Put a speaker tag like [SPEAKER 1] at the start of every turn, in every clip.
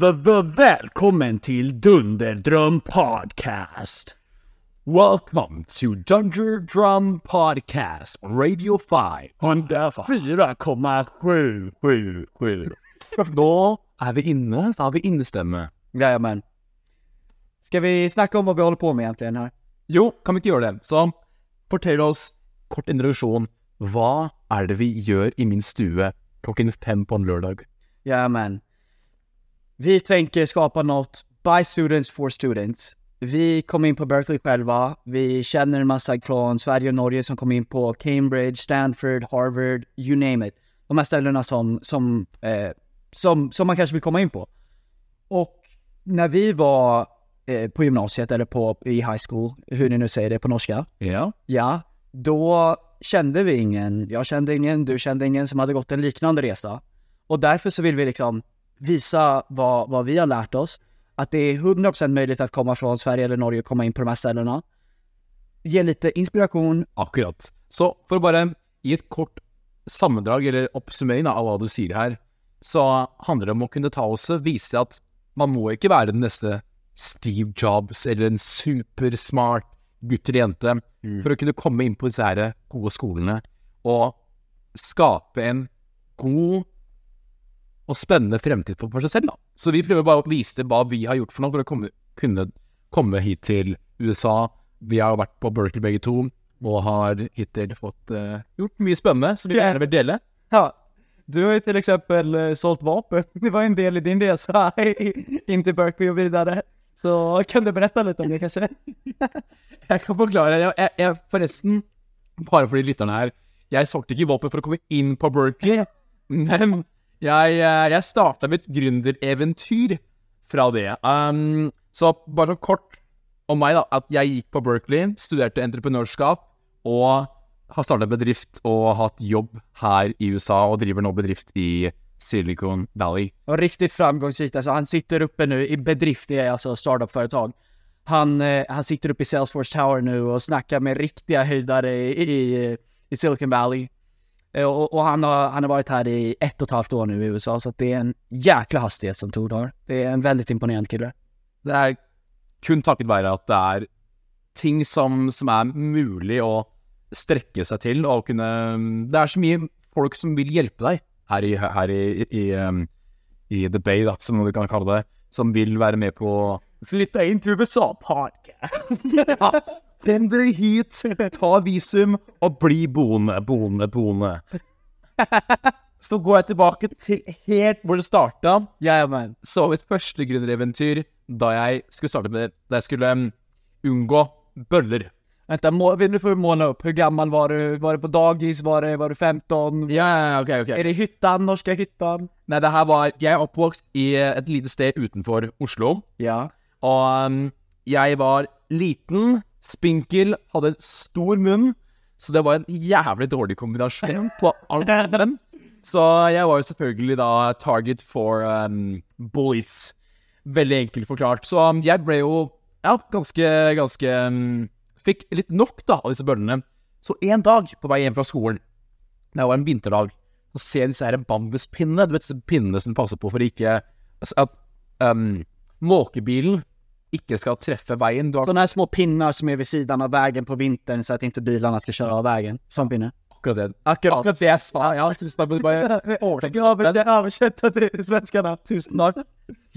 [SPEAKER 1] v- til Dunderdrøm Podcast.
[SPEAKER 2] Welcome to Dunder Drum Podcast Radio 5.
[SPEAKER 1] 104,777.
[SPEAKER 2] Nå er vi inne. Da har vi innestemme.
[SPEAKER 1] Jajamän. Skal vi snakke om hva vi holder på med egentligen her?
[SPEAKER 2] Jo, kan vi ikke gjøre det? Så fortell oss, kort introduksjon, hva er det vi gjør i min stue klokken fem på en lørdag?
[SPEAKER 1] Jajamän. Vi tänker skapa något by students for students. Vi kom in på Berkeley själva. Vi känner en massa från Sverige och Norge som kom in på Cambridge, Stanford, Harvard, you name it. De här ställena som, som, eh, som, som man kanske vill komma in på. Och när vi var eh, på gymnasiet eller på, i high school, hur ni nu säger det på norska,
[SPEAKER 2] Yeah.
[SPEAKER 1] Ja, då kände vi ingen, jag kände ingen, du kände ingen som hade gått en liknande resa. Och därför så vill vi liksom visa vad, vad vi har lärt oss. Att det är 100% möjligt att komma från Sverige eller Norge och komma in på de här ställena. Ge lite inspiration.
[SPEAKER 2] Akkurat. Så for å bare gi et kort sammendrag, eller oppsummering av hva du sier her, så handler det om å kunne ta oss og vise at man må ikke være den neste Steve Jobs eller en supersmart gutt eller jente for å kunne komme inn på disse her gode skolene og skape en god og spennende fremtid for, seg selv. da. Så vi prøver bare å vise hva vi har gjort for noe for å komme, kunne komme hit til USA. Vi har vært på Berkeley begge to, og har hittil fått uh, gjort mye spennende, så vi gjerne vil dele.
[SPEAKER 1] Ja, du har jo til eksempel solgt sålt vapen. Det var en del i din resa inn til Berkeley og videre. Så kan du berette litt om det kanskje?
[SPEAKER 2] Jeg kan forklare. Jeg, jeg, jeg, forresten, bare for de lytterne her, jeg solgte ikke våpen for å komme inn på Berkeley, men jeg, eh, jeg starta mitt gründereventyr fra det. Um, så bare så kort om meg, da. At jeg gikk på Berkeley, studerte entreprenørskap og har starta bedrift og hatt jobb her i USA og driver nå bedrift i Silicon Valley.
[SPEAKER 1] Og riktig framgangsrikt. Altså, han sitter oppe nå i bedrift, det er altså startup-foretak. Han, eh, han sitter oppe i Salesforce Tower nå og snakker med riktige høyder i, i, i Silicon Valley. Eh, Och, och han, har, han har vært her i ett og et halvt år nå i USA, så det er en jækla hastighet som Tord har. Det er en veldig imponerende kille.
[SPEAKER 2] Det er kun takket være at det er ting som, som er mulig å strekke seg til og kunne Det er så mye folk som vil hjelpe deg her i, her i, i, um, i The Bay, da, som du kan kalle det, som vil være med på
[SPEAKER 1] Flytta inn til USA podcast.
[SPEAKER 2] Pendle hit, ta visum og bli boende, boende, boende. Så går jeg tilbake til helt hvor det starta.
[SPEAKER 1] Jajamän.
[SPEAKER 2] Så mitt første gründereventyr da jeg skulle starte med Da jeg skulle um, unngå bøller.
[SPEAKER 1] Vänta, må, nu får vi opp. Hvor gammel gammal var du? Var du på dagis? Var, du, var du 15?
[SPEAKER 2] Ja, ja, ok, ok.
[SPEAKER 1] Er det hyttan? Norske hyttan?
[SPEAKER 2] Nei, det her var Jeg er oppvokst i et lite sted utenfor Oslo.
[SPEAKER 1] Ja.
[SPEAKER 2] Og um, jeg var liten, spinkel, hadde en stor munn. Så det var en jævlig dårlig kombinasjon på alt Den. Så jeg var jo selvfølgelig da target for um, bullies. Veldig enkelt forklart. Så um, jeg ble jo ja, ganske, ganske um, Fikk litt nok da av disse bøllene. Så en dag på vei hjem fra skolen, det var en vinterdag, så ser jeg disse her bambuspinnene. Du vet disse pinnene som du passer på for ikke altså, At um, måkebilen ikke skal treffe veien. Du har
[SPEAKER 1] Sånne små pinner som er ved siden av veien på vintern så at ikke bilene skal kjøre av veien. Sånn pinne.
[SPEAKER 2] akkurat det.
[SPEAKER 1] Akkurat.
[SPEAKER 2] Akkurat det jeg sa. Ja, tusen takk. Bare overtenk.
[SPEAKER 1] Översätta till svenskene.
[SPEAKER 2] Tusen takk.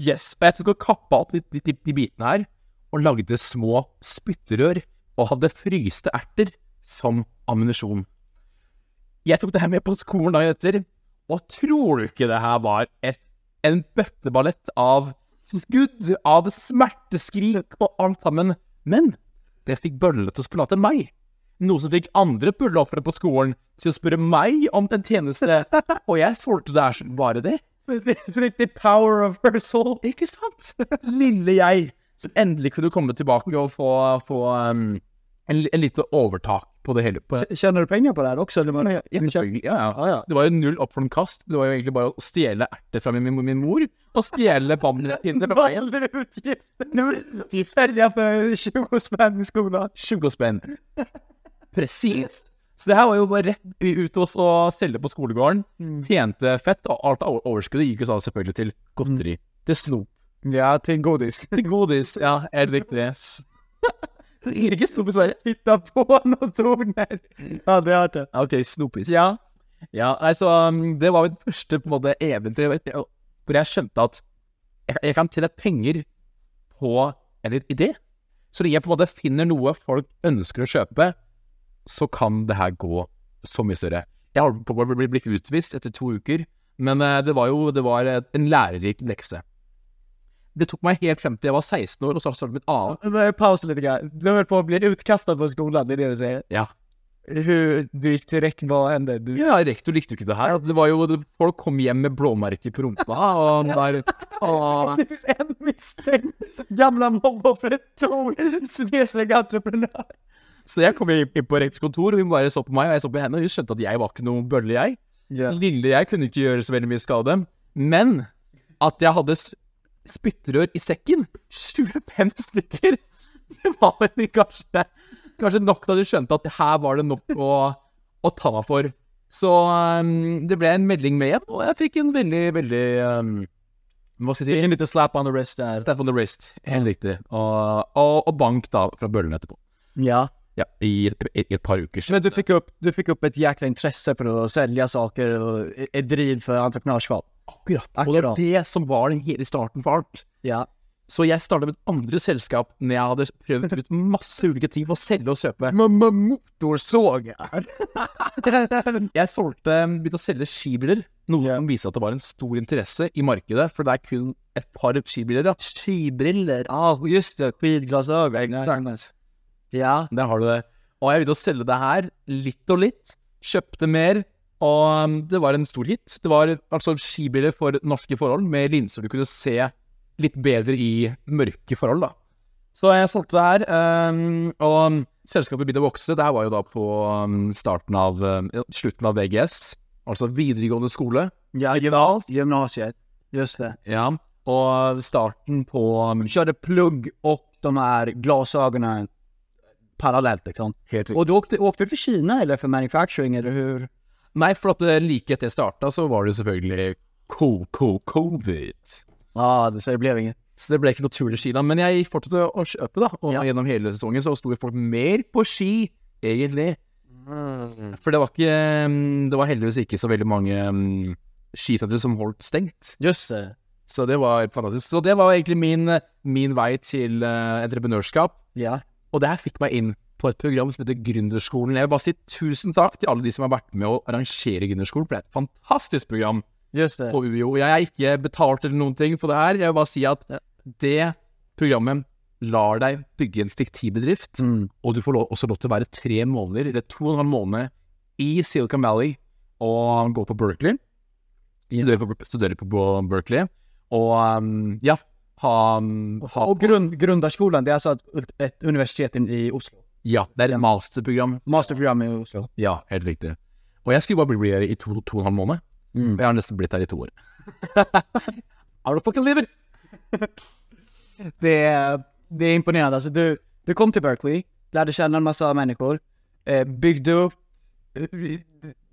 [SPEAKER 2] Yes. Og jeg tok og kappa opp de, de, de, de bitene her, og lagde små spytterør, og hadde fryste erter som ammunisjon. Jeg tok det her med på skolen dagen etter, og tror du ikke det her var et, en bøtteballett av skudd, av smerteskrik og alt sammen? Men det fikk bøllene til å forlate meg. Noe som fikk andre bulleofre på skolen til å spørre meg om den tjeneste, og jeg solgte det her som bare det.
[SPEAKER 1] The power of her soul.
[SPEAKER 2] Ikke sant? Lille jeg, som endelig kunne komme tilbake og få, få um, en, en lite overtak på det hele. På,
[SPEAKER 1] Tjener du penger på det her også? Eller
[SPEAKER 2] ja, ja, selvfølgelig. ja, ja.
[SPEAKER 1] Ah, ja.
[SPEAKER 2] Det var jo null upfront kast. Det var jo egentlig bare å stjele erter fra min, min, mor, og stjele bambuspinner fra veien.
[SPEAKER 1] Null är utgifter? for 20 spenn i skolen.
[SPEAKER 2] 20 spenn. Presis. Så det her var jo bare rett ut å selge på skolegården. Tjente fett, og alt av overskuddet gikk jo selvfølgelig til godteri til snop.
[SPEAKER 1] Ja, til godis.
[SPEAKER 2] Til godis. Ja, helt riktig. Ikke snopis, bare.
[SPEAKER 1] Hitta på noen ord, Ja, det er det.
[SPEAKER 2] Ok, snopis.
[SPEAKER 1] Ja.
[SPEAKER 2] Ja, altså, um, det var mitt første på en måte eventyr hvor jeg skjønte at jeg, jeg kan tjene penger på en idé. Så lenge jeg på en måte finner noe folk ønsker å kjøpe, så kan det her gå så mye større. Jeg holdt på å bli bli utvist etter to uker, men eh, det var jo det var eh, en lærerik lekse. Det tok meg helt frem til jeg var 16 år, og så startet mitt annet.
[SPEAKER 1] Pause litt. lite grann. Du hørt på å bli utkastet på skolen, det er det du sier?
[SPEAKER 2] Ja.
[SPEAKER 1] Hur du til rekken, hva hendte? Du...
[SPEAKER 2] Ja, rektor likte jo ikke det her. Det var jo, folk kom hjem med blåmerker på rumpa, og der, og,
[SPEAKER 1] Det finns en misstänkt gamla mobbeoffret, Tor, entreprenør.
[SPEAKER 2] Så jeg kom inn på rektors kontor, og hun bare så på meg, og jeg så på henne, og hun skjønte at jeg var ikke noe bølle, jeg.
[SPEAKER 1] Yeah.
[SPEAKER 2] Lille jeg kunne ikke gjøre så veldig mye skade, men at jeg hadde spyttrør i sekken, 25 stykker, det var vel kanskje, kanskje nok da du skjønte at her var det nok å, å ta meg for. Så um, det ble en melding med igjen, og jeg fikk en veldig, veldig, um, hva skal jeg si,
[SPEAKER 1] en liten slap on the wrist där.
[SPEAKER 2] Slap on the wrist, helt riktig. Og, og, og bank da, fra bøllen etterpå.
[SPEAKER 1] Ja.
[SPEAKER 2] Ja, i, i, i et par uker.
[SPEAKER 1] Men du fikk, opp, du fikk opp et jækla interesse for å selge saker og et driv for entreprenörskap.
[SPEAKER 2] Akkurat. Og det var det som var den hele starten for alt.
[SPEAKER 1] Ja.
[SPEAKER 2] Så jeg startet et andre selskap når jeg hadde prøvd ut masse ulike ting for å selge og kjøpe.
[SPEAKER 1] Motorsåg her.
[SPEAKER 2] Jeg solgte, begynte å selge skibiler, noe som viser at det var en stor interesse i markedet, for det er kun et par skibiler. Ja.
[SPEAKER 1] Skibriller. Ja, just det. Skidglasögon. Ja.
[SPEAKER 2] Der har du det. Og jeg begynte å selge det her, litt og litt. Kjøpte mer, og um, det var en stor hit. Det var altså skibiler for norske forhold, med linser du kunne se litt bedre i mørke forhold, da. Så jeg solgte det her, um, og selskapet begynte å vokse. Det her var jo da på um, starten av um, slutten av VGS, altså videregående skole.
[SPEAKER 1] Ja, gymnasiet. Just det.
[SPEAKER 2] Ja, og starten på
[SPEAKER 1] Kjøre plugg og de här parallelt, ikke liksom.
[SPEAKER 2] helt
[SPEAKER 1] riktig. Og du åkte, åkte du Kina eller for manufacturing eller hur?
[SPEAKER 2] Nei, for at eh, like etter jeg starta, så var det selvfølgelig co- co- covid.
[SPEAKER 1] Ja, det, så det ble inget.
[SPEAKER 2] Så det ble ikke noe tur til Kina. Men jeg fortsatte å kjøpe, da. Og
[SPEAKER 1] Ja.
[SPEAKER 2] gjennom hele sesongen så sto folk mer på ski, egentlig. For det var ikke mm, Det var heldigvis ikke så veldig mange um, skisentre som holdt stengt.
[SPEAKER 1] Just det.
[SPEAKER 2] Så det var fantastisk. Så det var egentlig min, min vei til uh, entreprenørskap.
[SPEAKER 1] Ja.
[SPEAKER 2] Og det her fikk meg inn på et program som heter Gründerskolen. Jeg vil bare si tusen takk til alle de som har vært med å arrangere Gründerskolen, for det er et fantastisk program
[SPEAKER 1] Just det.
[SPEAKER 2] på UiO. Jeg er ikke betalt eller noen ting for det her. Jeg vil bare si at det programmet lar deg bygge en fiktiv bedrift,
[SPEAKER 1] Mm.
[SPEAKER 2] og du får lov, også lov til å være tre måneder, eller to og en halv måned, i Silicon Valley og gå på Berkeley. Studere på, studere på Berkeley. Og um, ja, ha, ha
[SPEAKER 1] Og grunn, grundarskolan, det er altså et universitet i Oslo.
[SPEAKER 2] Ja, det er et masterprogram.
[SPEAKER 1] Masterprogram i Oslo.
[SPEAKER 2] Ja, helt riktig. Og jeg skulle bare bli her i to, to og en halv måned.
[SPEAKER 1] Mm.
[SPEAKER 2] Jeg har nesten blitt her i to år. Are you fucking liver?
[SPEAKER 1] Det är, det er imponerende. Altså, du, du kom til Berkeley, lärde kjenne en masse mennesker, eh, byggde upp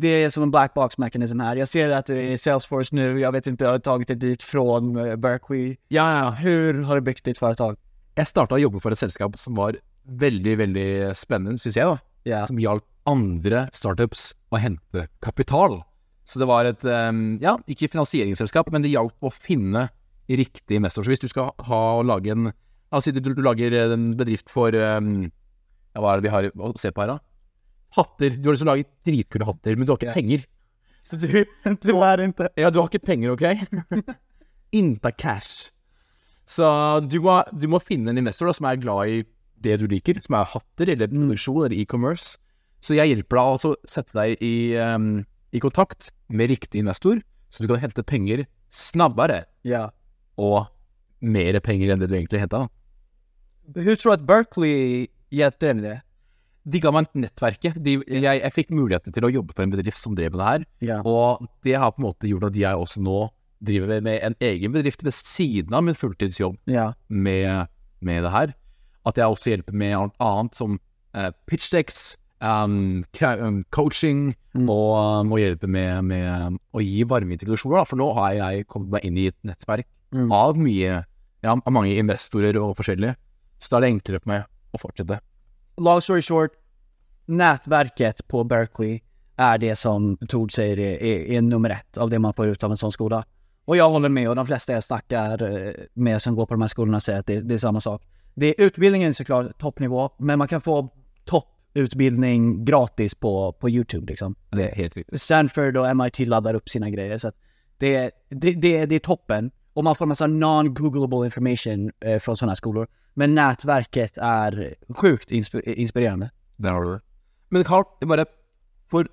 [SPEAKER 1] det er som en black box mechanism her. Jeg ser at du er i Salesforce nå. Jeg vet ikke, jag har tatt deg dit från eh, Berkeley.
[SPEAKER 2] Ja, ja.
[SPEAKER 1] Hvordan har du bygd ditt företag?
[SPEAKER 2] Jeg starta å jobbe for et selskap som var veldig, veldig spennende, syns jeg, da.
[SPEAKER 1] Yeah.
[SPEAKER 2] Som hjalp andre startups å hente kapital. Så det var et um, Ja, ikke finansieringsselskap, men det hjalp å finne riktig investor. Så hvis du skal ha og lage en La oss si du, du lager en bedrift for um, Ja, hva er det vi har å se på her, da? Hatter. Du har lyst til å lage dritkule hatter, men du har ikke penger.
[SPEAKER 1] Så du, du, er ikke
[SPEAKER 2] Ja, du har ikke penger, ok? Inte cash. Så du må, du må finne en investor da, som er glad i det du liker, som er hatter eller produksjon eller e-commerce. Så jeg hjelper deg å sette deg i, um, i kontakt med riktig investor, så du kan hente penger snabbere
[SPEAKER 1] Ja.
[SPEAKER 2] og mer penger enn det du egentlig henta.
[SPEAKER 1] Hun tror at Berkeley dig med det?
[SPEAKER 2] De ga meg nettverket. De, jeg, jeg fikk muligheten til å jobbe for en bedrift som drev med det her.
[SPEAKER 1] Ja.
[SPEAKER 2] Og det har på en måte gjort at jeg også nå driver med en egen bedrift ved siden av min fulltidsjobb
[SPEAKER 1] Ja.
[SPEAKER 2] med, med det her. At jeg også hjelper med alt annet som uh, pitchdecks, um, ca- um, coaching, og, um, hjelpe med, med å gi varme introduksjoner. Da. For nå har jeg kommet meg inn i et nettverk
[SPEAKER 1] Mm.
[SPEAKER 2] av mye Ja, av mange investorer og forskjellige. Så da er det enklere for meg å fortsette.
[SPEAKER 1] Long story short, nettverket på Berkeley er det som Tord sier er, er, nummer ett av det man får ut av en sånn skole. Og jeg holder med og de fleste jeg snackar eh, med som går på de her skolene, sier at det, det er samme sak. Det är utbildningen är såklart toppnivå, men man kan få topputbildning gratis på, på YouTube liksom.
[SPEAKER 2] Det är helt.
[SPEAKER 1] Stanford och MIT laddar upp sina grejer så att det, det, det, det är toppen. Och man får massa non-googlable information eh, från sådana skolor. Men nätverket är sjukt insp inspirerande.
[SPEAKER 2] Der har du det. Men Carl, det bare for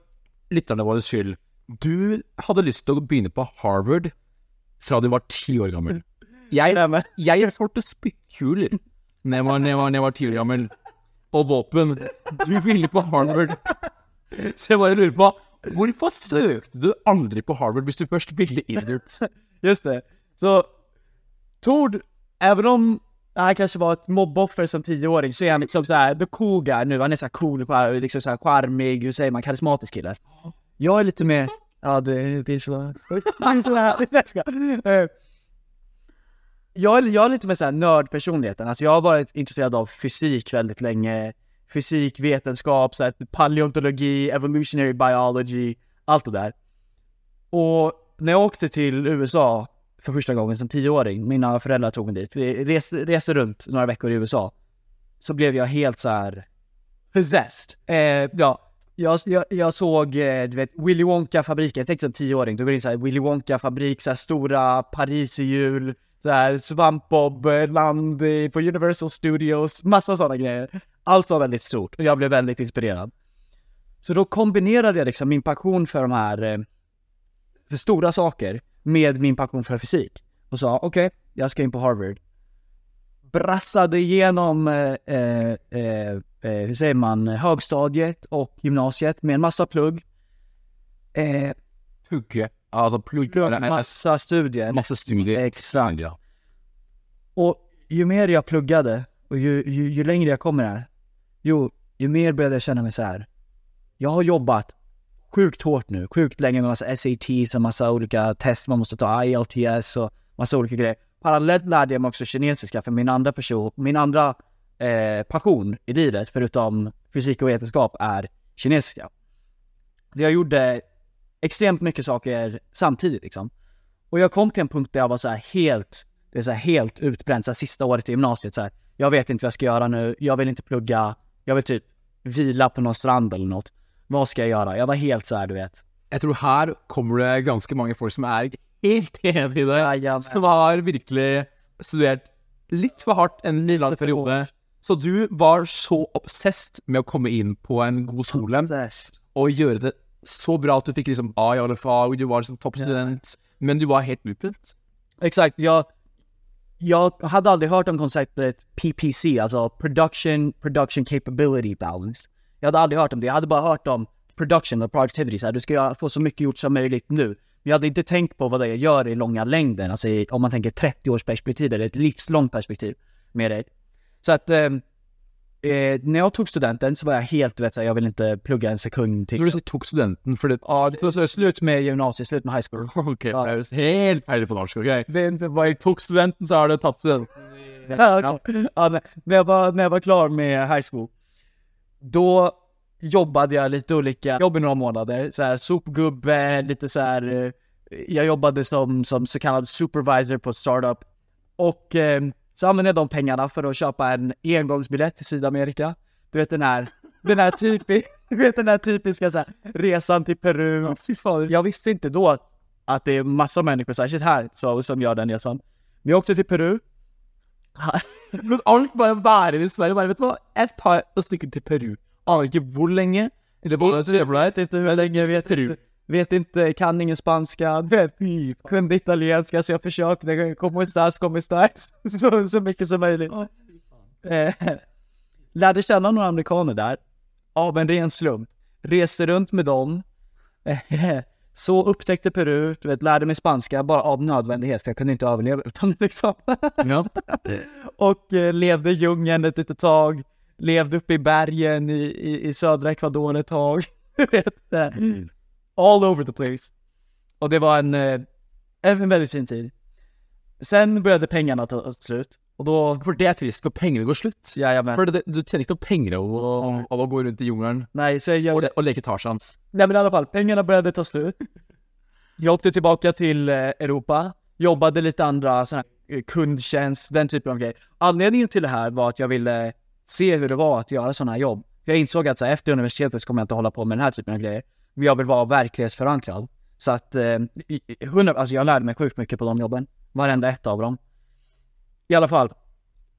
[SPEAKER 2] lytterne våre skyld. Du hadde lyst til å begynne på Harvard fra du var ti år gammel. Jeg, jeg solgte spyttkuler da jeg var, jeg jeg ti år gammel. Og våpen. Du ville på Harvard. Så jeg bare lurer på Hvorfor søkte du aldri på Harvard hvis du først ville inn dit?
[SPEAKER 1] Just det. Så Tord, även om han kanskje var et mobboffer som tioåring så er han liksom såhär the cool guy nu. Han er såhär cool, liksom såhär charmig, hur säger man, karismatisk kille. Jag är lite mer, ja det, är så... Han är sådär, jag jag, är- lite mer såhär nördpersonligheten. Alltså jag har varit intresserad av fysik väldigt länge. Fysik, vetenskap, så här, paleontologi, evolutionary biology, allt det där. Och när jag åkte till USA för första gången som tioåring, mina föräldrar tog mig dit, vi reste, reste runt några veckor i USA, så blev jag helt så här possessed. Eh, ja, jag, jag, jag såg, eh, du vet, Willy Wonka-fabriken, jag tänkte som tioåring, då går in så här Willy Wonka-fabrik, så här stora pariserhjul, så här svampbob, eh, land eh, på Universal Studios, massa sådana grejer. Allt var väldigt stort och jag blev väldigt inspirerad. Så då kombinerade jag liksom min passion för de här for för stora saker med min passion för fysik. Och sa okej, jag ska in på Harvard. Brassade igenom, eh, eh, eh, eh, hur säger man, högstadiet och gymnasiet med en massa plugg. Eh,
[SPEAKER 2] Pugge. Altså plugge. Nei, nei,
[SPEAKER 1] massa studier.
[SPEAKER 2] Massa studier.
[SPEAKER 1] Exakt.
[SPEAKER 2] Ja.
[SPEAKER 1] Och ju mer jag pluggade och ju, ju, ju längre jag kommer här, jo, ju mer började jag känna mig så här. Jag har jobbat sjukt hårt nu, sjukt länge med massa SATs och massa olika test man måste ta, ILTS och massa olika grejer. Parallellt lärde jag mig också kinesiska för min andra person, min andra eh, passion i livet, förutom fysik och vetenskap, är kinesiska. Det jag gjorde extremt mycket saker samtidigt liksom. Och jag kom till en punkt där jag var så här helt, det är så här helt utbränd, så här sista året i gymnasiet så här. Jag vet inte vad jag ska göra nu, jag vill inte plugga, jag vill typ vila på någon strand eller något. Vad ska jag göra? Jag var helt så här, du vet.
[SPEAKER 2] Jeg tror her kommer det ganske mange folk som er helt enig i det. Som har virkelig studert litt for hardt en liten period. Så du var så obsessed med å komme inn på en god skole og gjøre det så bra at du fikk liksom A i alle fag, du var liksom toppstudent, men du var helt utbrent.
[SPEAKER 1] Exakt, Jeg, jeg, hadde aldri hørt om konseptet PPC, altså Production, Production Capability Balance. Jeg hadde aldri hørt om det, Jeg hadde bare hørt om production og productivity, så du skal få så mye gjort som mulig nå. Men jeg hadde ikke tenkt på hva det gjør i lange längden, altså om man tenker 30 års perspektiv, eller et livslångt perspektiv med det. Så at ehm, eh, når jeg tok studenten så var jeg helt, vet, jeg, jeg vil ikke plugge plugga en sekund til.
[SPEAKER 2] Når du tok studenten fordi ah,
[SPEAKER 1] Ja, det var med gymnasiet, slutt med high school.
[SPEAKER 2] Ok, det er helt feil på norsk, ok?
[SPEAKER 1] Men, det jeg
[SPEAKER 2] Tok studenten, så har du tatt studenten.
[SPEAKER 1] Ja, okej. ja, når, jeg var, når jeg var klar med high school, da jobbet jeg litt ulike jobb i noen måneder. Så sopgubbe, litt sånn Jeg jobbet som, som så kallad supervisor på startup. Og eh, använde jag de pengarna för att köpa en engångsbiljett till Sydamerika. Du vet den här, den här, typi, du vet den här typiska så här, resan till Peru. Jag visste inte då att, att det är massa människor, särskilt här, så, som gör den resan. Men jag åkte till Peru,
[SPEAKER 2] alt bare være i Sverige. Bare, vet du hva, jeg tar og stikker til Peru. Aner ikke hvor lenge. Eller lenge vi er for deg.
[SPEAKER 1] Vet inte kan ingen spanska, kunde italienska så jag försökte, como estás, como estás, så, så mycket som möjligt. Eh, lärde känna några amerikaner där, av en ren slump. Reste runt med dem, eh, så upptäckte Peru, du vet, lärde mig spanska bara av nödvändighet för jag kunde inte överleva utan liksom.
[SPEAKER 2] Ja.
[SPEAKER 1] och eh, levde i djungeln ett litet tag, levde uppe i bergen i, i, i södra Ecuador ett tag. Vet, eh, all over the place. Och det var en, eh, en väldigt fin tid. sen började pengarna ta slut. Og da
[SPEAKER 2] For det er trist når pengene går slutt.
[SPEAKER 1] jajamän.
[SPEAKER 2] For det, du tjener ikke noe penger av å, av å gå rundt i jungelen
[SPEAKER 1] Nei, så jeg,
[SPEAKER 2] og, le- og leke Tarzan.
[SPEAKER 1] Nei, men i alle fall, pengene begynte å ta slut. Jag åkte tilbake till eh, Europa, jobbade litt andre här eh, den typen av grejer. Anledningen til det her var at jeg ville se hvordan det var å gjøre sånne jobb. Jeg insåg at så här, universitetet så kommer jag å holde på med denne typen av grejer. Jag vill vara verklighetsförankrad. Så att, eh, i- i- 100, alltså jag lärde mig sjukt mycket på de jobben. Varenda ett av dem. I alla fall,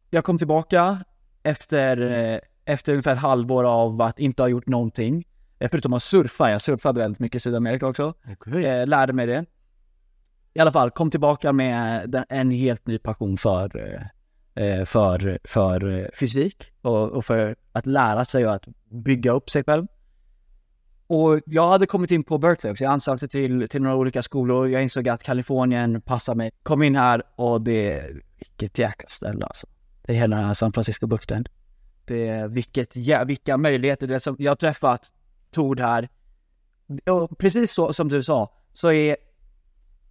[SPEAKER 1] jag kom tillbaka efter, eh, efter ungefär ett halvår av att inte ha gjort någonting. Eh, Förutom att surfa, jag surfade väldigt mycket i Sydamerika också. Eh, lärde mig det. I alla fall, kom tillbaka med en helt ny passion för, eh, eh, för, för fysik och, och för att lära sig och att bygga upp sig själv. Och jag hade kommit in på Berkeley också. Jag ansökte till, till några olika skolor. Jag insåg att Kalifornien passar mig. Kom in här och det, vilket jäkla ställe alltså. Det är hela den här San Francisco-bukten. Det vilket, ja, vilka möjligheter. Det som, jag har träffat Tord här. Och precis så som du sa, så är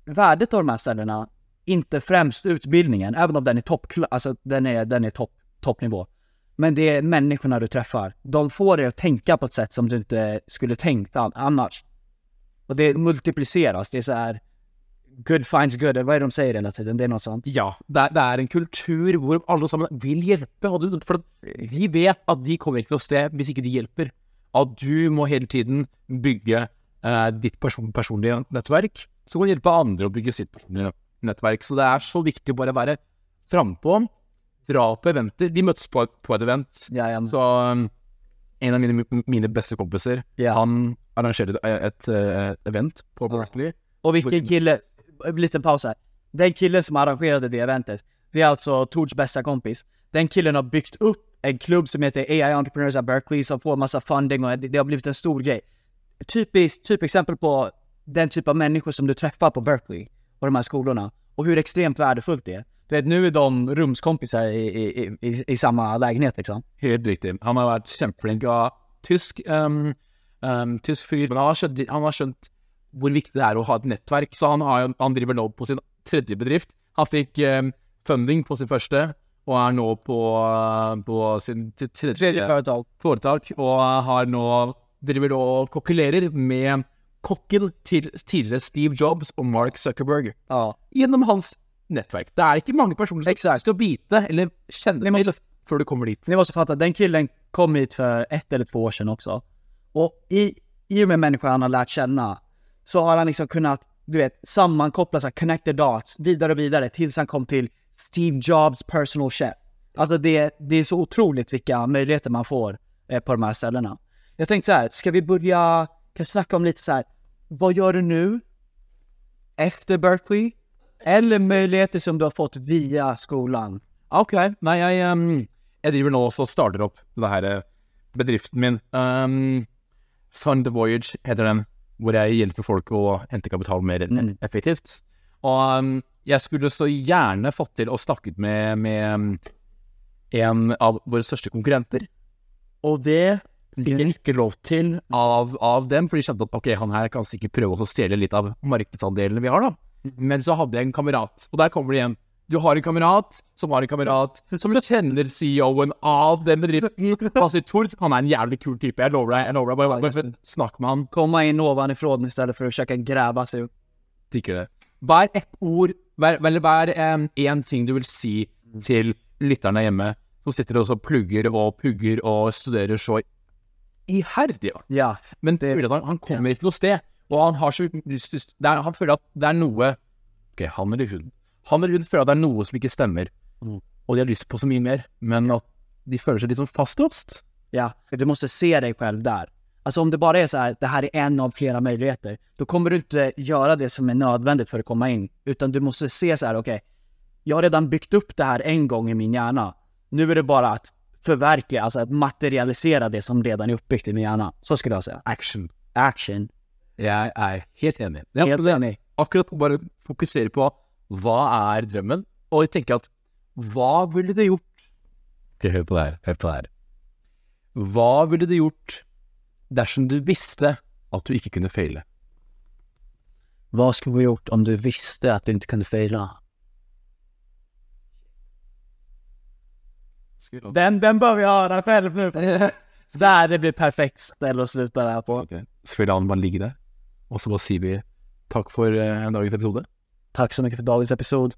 [SPEAKER 1] värdet av de här ställena inte främst utbildningen, även om den är topp, alltså den är, den är topp, toppnivå. Men det är människorna du träffar. De får dig att tänka på ett sätt som du inte skulle tänkt an- annars. Och det multipliceras, det är så här good finds good, eller hva er det de sier hele tiden? Det er noe sånt.
[SPEAKER 2] Ja, det er, det er en kultur hvor alle sammen vil hjelpe. Og for de vet at de kommer ikke noe sted hvis ikke de hjelper. At du må hele tiden bygge eh, ditt person, personlige nettverk, så kan du hjelpe andre å bygge sitt personlige nettverk. Så det er så viktig å bare være frampå, dra på eventer. De møttes på, på et event.
[SPEAKER 1] Jajamän.
[SPEAKER 2] Så um, en av mine, mine beste kompiser,
[SPEAKER 1] Ja.
[SPEAKER 2] han arrangerte et, et, eh, event på Berkeley.
[SPEAKER 1] Og hvilken kille, en liten paus här. Den killen som arrangerte det eventet, det är alltså Tords bästa kompis. Den killen har byggt upp en klubb som heter AI Entrepreneurs at Berkeley som får massa funding och det har blivit en stor grej. Typiskt, typexempel på den typ av människor som du träffar på Berkeley och de här skolorna och hur extremt värdefullt det är. Vet, nu är de rumskompisar i, i, i, i, samma lägenhet liksom.
[SPEAKER 2] Helt riktigt. Han har vært kjempeflink og tysk, um, um, tysk fyr. Men han har, skjønt, han har skjønt hvor viktig det er å ha et nettverk. Så han, har, han driver nå på sin tredje bedrift. Han fikk um, funding på sin første, og er nå på, på sin tredje,
[SPEAKER 1] Tredje företag.
[SPEAKER 2] foretak. Og har nå driver og kokkelerer med kokken til tidligere Steve Jobs og Mark Zuckerberg.
[SPEAKER 1] Ja.
[SPEAKER 2] Gjennom hans nettverk. Det er ikke mange personer som
[SPEAKER 1] Exakt.
[SPEAKER 2] skal bite eller kjenne
[SPEAKER 1] måste,
[SPEAKER 2] før du kommer dit.
[SPEAKER 1] ni måste fatta, den killen kom hit för ett eller två år sedan också. Och i, i och med människor han har lärt känna så har han liksom kunnat, du vet, sammankoppla så här, connect the dots vidare och vidare tills han kom till Steve Jobs personal chef. Alltså det, det är så otroligt vilka möjligheter man får eh, på de här ställena. Jag tänkte så här, ska vi börja, kan snacka om lite så här, vad gör du nu? Efter Berkeley? Eller muligheter som du har fått via skolen.
[SPEAKER 2] Ok, nei, jeg, um, jeg driver nå også og starter opp denne her eh, bedriften min. Um, Fund Voyage heter den, hvor jeg hjelper folk å hente kapital mer
[SPEAKER 1] Mm.
[SPEAKER 2] effektivt. Og um, jeg skulle så gjerne fått til å snakke med, med en av våre største konkurrenter. Og det fikk jeg ikke lov til av, av dem, for de skjønte at ok, han her kan sikkert prøve å stjele litt av markedsandelene vi har, da. Men så hadde jeg en kamerat, og der kommer det igjen. Du har en kamerat som har en kamerat som kjenner CEO-en av den bedriften. Han Tord, han er en jævlig kul type, jeg lover deg. jeg lover deg, bare, bare, bare Snakk med han.
[SPEAKER 1] Komma in ovanifrån istället för att å gräva sig upp.
[SPEAKER 2] Digger det. Hva er ett ord, hva er- eller hva er én ting du vil si til lytterne hjemme som sitter og plugger og pugger og studerer så iherdig?
[SPEAKER 1] Ja,
[SPEAKER 2] Men
[SPEAKER 1] Det-
[SPEAKER 2] han, han kommer ikke noe sted, og han har så lyst til Han føler at det er noe Ok, han eller hun. Han eller hun føler at det er noe som ikke stemmer,
[SPEAKER 1] Mm.
[SPEAKER 2] og de har lyst på så mye mer, men at de føler seg litt sånn fastlåst.
[SPEAKER 1] ja. Du må se deg selv der. Altså om det bare er så här, det her er en av flere muligheter, da kommer du ikke gjøre det som er nødvendig for å komme inn, Utan du må se så här, jeg jag har redan bygd opp det her en gang i min hjerne, nå er det bare å forverke, altså å materialisere det som redan er oppbygd i min hjerne. Så skulle jeg si.
[SPEAKER 2] Action.
[SPEAKER 1] Action.
[SPEAKER 2] Jeg er helt enig. Ja,
[SPEAKER 1] helt enig.
[SPEAKER 2] Akkurat bare fokusere på hva er drømmen, og tenke at hva ville du gjort? Okay, hør på det her. Hør på det her. Hva ville du gjort dersom du visste at du ikke kunne feile?
[SPEAKER 1] Hva skulle du gjort om du visste at du ikke kunne feile? Den, den bør vi ha deg selv nå. Der det blir perfekt stell å slutte der på.
[SPEAKER 2] Okay. la den bare ligge der? Og så bare sier vi takk for eh, dagens episode.
[SPEAKER 1] Takk så mye for dagens episod.